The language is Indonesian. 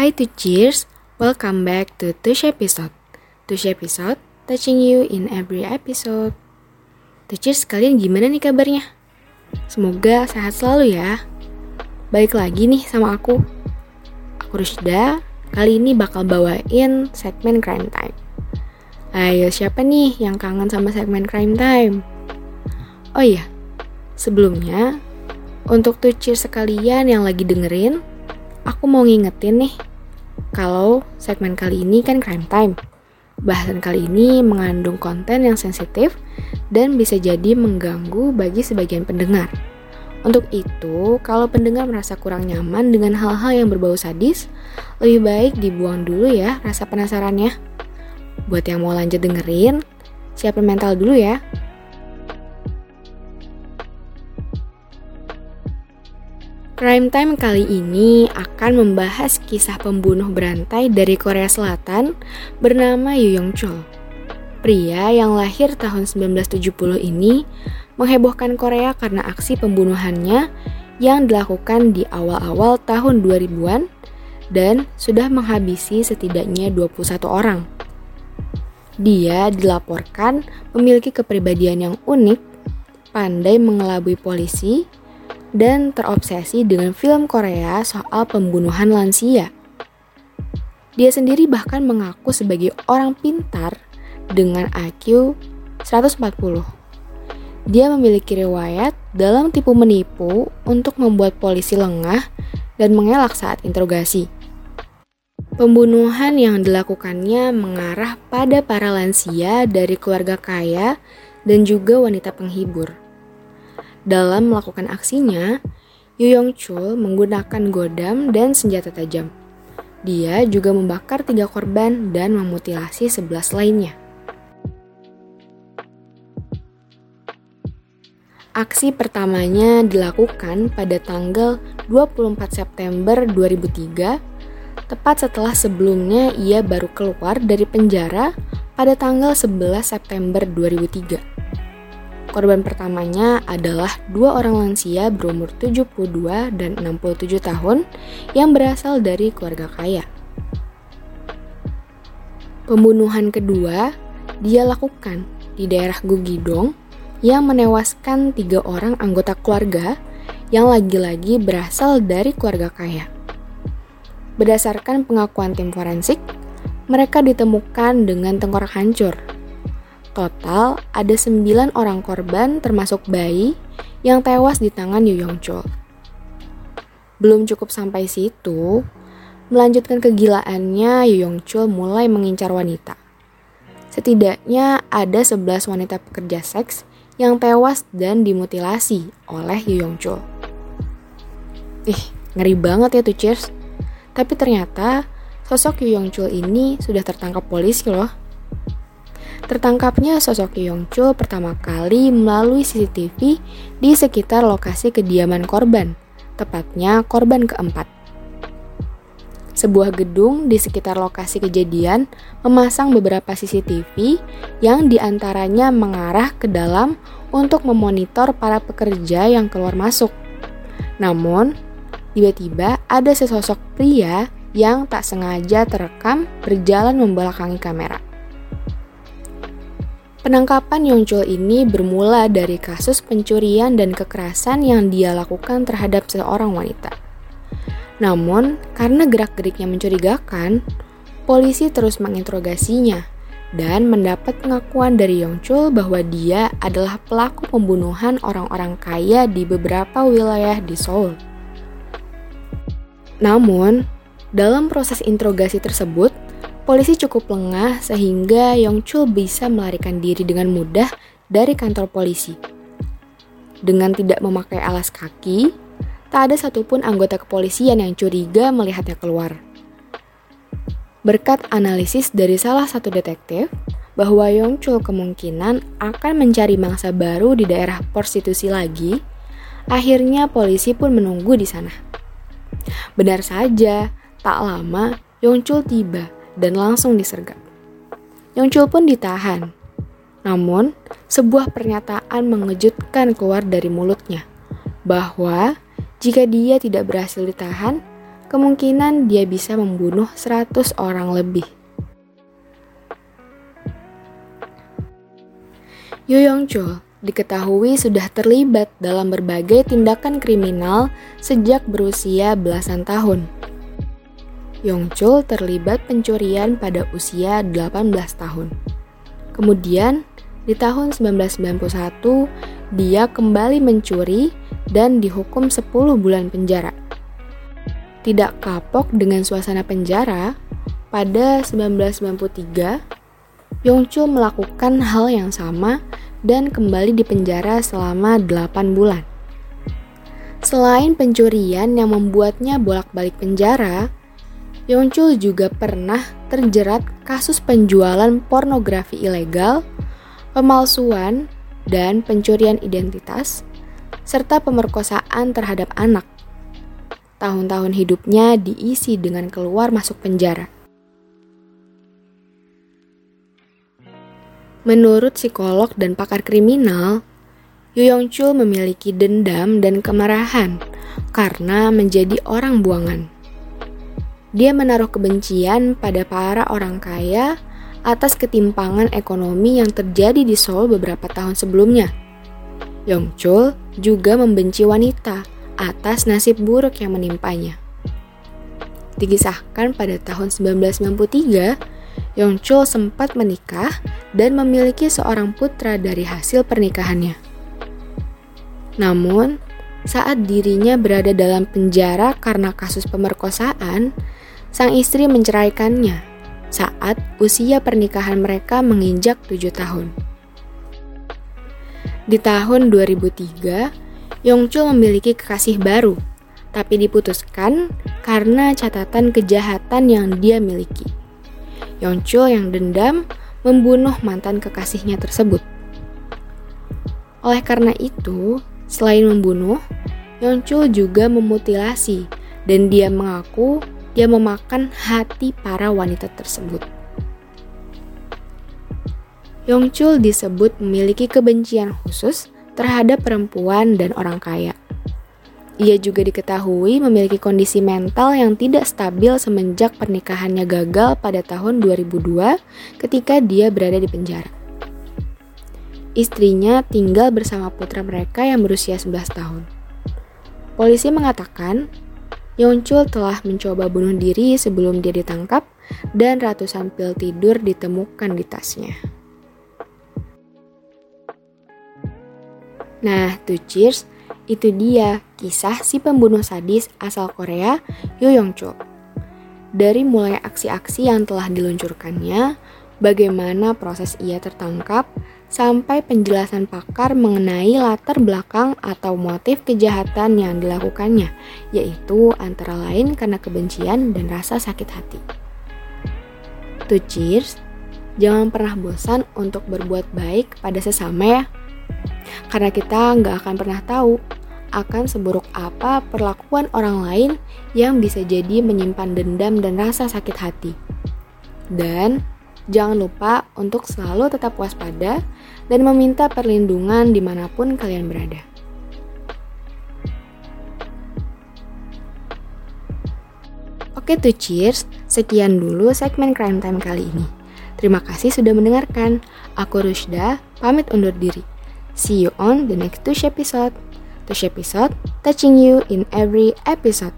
Hi to cheers, welcome back to Tush episode. Tush episode, touching you in every episode. To cheers, kalian gimana nih kabarnya? Semoga sehat selalu ya. Baik lagi nih sama aku. Aku Rushda, kali ini bakal bawain segmen Crime Time. Ayo siapa nih yang kangen sama segmen Crime Time? Oh iya, sebelumnya untuk tuh cheers sekalian yang lagi dengerin, aku mau ngingetin nih, kalau segmen kali ini kan crime time. Bahasan kali ini mengandung konten yang sensitif dan bisa jadi mengganggu bagi sebagian pendengar. Untuk itu, kalau pendengar merasa kurang nyaman dengan hal-hal yang berbau sadis, lebih baik dibuang dulu ya rasa penasarannya. Buat yang mau lanjut dengerin, siapin mental dulu ya. Crime Time kali ini akan membahas kisah pembunuh berantai dari Korea Selatan bernama Yu Yong Chol. Pria yang lahir tahun 1970 ini menghebohkan Korea karena aksi pembunuhannya yang dilakukan di awal-awal tahun 2000-an dan sudah menghabisi setidaknya 21 orang. Dia dilaporkan memiliki kepribadian yang unik, pandai mengelabui polisi, dan terobsesi dengan film Korea soal pembunuhan lansia. Dia sendiri bahkan mengaku sebagai orang pintar dengan IQ 140. Dia memiliki riwayat dalam tipu menipu untuk membuat polisi lengah dan mengelak saat interogasi. Pembunuhan yang dilakukannya mengarah pada para lansia dari keluarga kaya dan juga wanita penghibur. Dalam melakukan aksinya, Yu Yong Chul menggunakan godam dan senjata tajam. Dia juga membakar tiga korban dan memutilasi sebelas lainnya. Aksi pertamanya dilakukan pada tanggal 24 September 2003, tepat setelah sebelumnya ia baru keluar dari penjara pada tanggal 11 September 2003. Korban pertamanya adalah dua orang lansia berumur 72 dan 67 tahun yang berasal dari keluarga kaya. Pembunuhan kedua dia lakukan di daerah Gugidong yang menewaskan tiga orang anggota keluarga yang lagi-lagi berasal dari keluarga kaya. Berdasarkan pengakuan tim forensik, mereka ditemukan dengan tengkorak hancur Total ada 9 orang korban termasuk bayi yang tewas di tangan Yu Yong Chol. Belum cukup sampai situ, melanjutkan kegilaannya Yu Yong Chol mulai mengincar wanita. Setidaknya ada 11 wanita pekerja seks yang tewas dan dimutilasi oleh Yu Yong Chol. Ih, ngeri banget ya tuh cheers. Tapi ternyata sosok Yu Yong Chul ini sudah tertangkap polisi loh. Tertangkapnya sosok Yong Chul pertama kali melalui CCTV di sekitar lokasi kediaman korban, tepatnya korban keempat. Sebuah gedung di sekitar lokasi kejadian memasang beberapa CCTV yang di antaranya mengarah ke dalam untuk memonitor para pekerja yang keluar masuk. Namun, tiba-tiba ada sesosok pria yang tak sengaja terekam berjalan membelakangi kamera. Penangkapan Yongchul ini bermula dari kasus pencurian dan kekerasan yang dia lakukan terhadap seorang wanita. Namun, karena gerak-geriknya mencurigakan, polisi terus menginterogasinya dan mendapat pengakuan dari Yongchul bahwa dia adalah pelaku pembunuhan orang-orang kaya di beberapa wilayah di Seoul. Namun, dalam proses interogasi tersebut, Polisi cukup lengah sehingga Yong Chul bisa melarikan diri dengan mudah dari kantor polisi. Dengan tidak memakai alas kaki, tak ada satupun anggota kepolisian yang curiga melihatnya keluar. Berkat analisis dari salah satu detektif, bahwa Yong Chul kemungkinan akan mencari mangsa baru di daerah prostitusi lagi, akhirnya polisi pun menunggu di sana. Benar saja, tak lama Yong Chul tiba dan langsung disergap. Yongchul pun ditahan. Namun, sebuah pernyataan mengejutkan keluar dari mulutnya bahwa jika dia tidak berhasil ditahan, kemungkinan dia bisa membunuh 100 orang lebih. Yu Yong Chul diketahui sudah terlibat dalam berbagai tindakan kriminal sejak berusia belasan tahun. Yong Chul terlibat pencurian pada usia 18 tahun. Kemudian, di tahun 1991, dia kembali mencuri dan dihukum 10 bulan penjara. Tidak kapok dengan suasana penjara, pada 1993, Yongchul melakukan hal yang sama dan kembali dipenjara selama 8 bulan. Selain pencurian yang membuatnya bolak-balik penjara, Yongchul juga pernah terjerat kasus penjualan pornografi ilegal, pemalsuan, dan pencurian identitas, serta pemerkosaan terhadap anak. Tahun-tahun hidupnya diisi dengan keluar masuk penjara. Menurut psikolog dan pakar kriminal, Yu Yong Chul memiliki dendam dan kemarahan karena menjadi orang buangan. Dia menaruh kebencian pada para orang kaya atas ketimpangan ekonomi yang terjadi di Seoul beberapa tahun sebelumnya. Yong Chul juga membenci wanita atas nasib buruk yang menimpanya. Dikisahkan pada tahun 1993, Yongchul sempat menikah dan memiliki seorang putra dari hasil pernikahannya. Namun, saat dirinya berada dalam penjara karena kasus pemerkosaan, sang istri menceraikannya saat usia pernikahan mereka menginjak tujuh tahun. Di tahun 2003, Yongchul memiliki kekasih baru, tapi diputuskan karena catatan kejahatan yang dia miliki. Yongchul yang dendam membunuh mantan kekasihnya tersebut. Oleh karena itu, selain membunuh, Yongchul juga memutilasi dan dia mengaku dia memakan hati para wanita tersebut. Yongchul disebut memiliki kebencian khusus terhadap perempuan dan orang kaya. Ia juga diketahui memiliki kondisi mental yang tidak stabil semenjak pernikahannya gagal pada tahun 2002 ketika dia berada di penjara. Istrinya tinggal bersama putra mereka yang berusia 11 tahun. Polisi mengatakan, Yongchul telah mencoba bunuh diri sebelum dia ditangkap dan ratusan pil tidur ditemukan di tasnya. Nah, to cheers, itu dia kisah si pembunuh sadis asal Korea, Yo Yong Chul. Dari mulai aksi-aksi yang telah diluncurkannya, bagaimana proses ia tertangkap, sampai penjelasan pakar mengenai latar belakang atau motif kejahatan yang dilakukannya, yaitu antara lain karena kebencian dan rasa sakit hati. To cheers, jangan pernah bosan untuk berbuat baik pada sesama ya. Karena kita nggak akan pernah tahu akan seburuk apa perlakuan orang lain yang bisa jadi menyimpan dendam dan rasa sakit hati. Dan jangan lupa untuk selalu tetap waspada dan meminta perlindungan di mana pun kalian berada. Oke tuh cheers, sekian dulu segmen Crime Time kali ini. Terima kasih sudah mendengarkan. Aku Rushda, pamit undur diri. See you on the next two episode. Touch episode, touching you in every episode.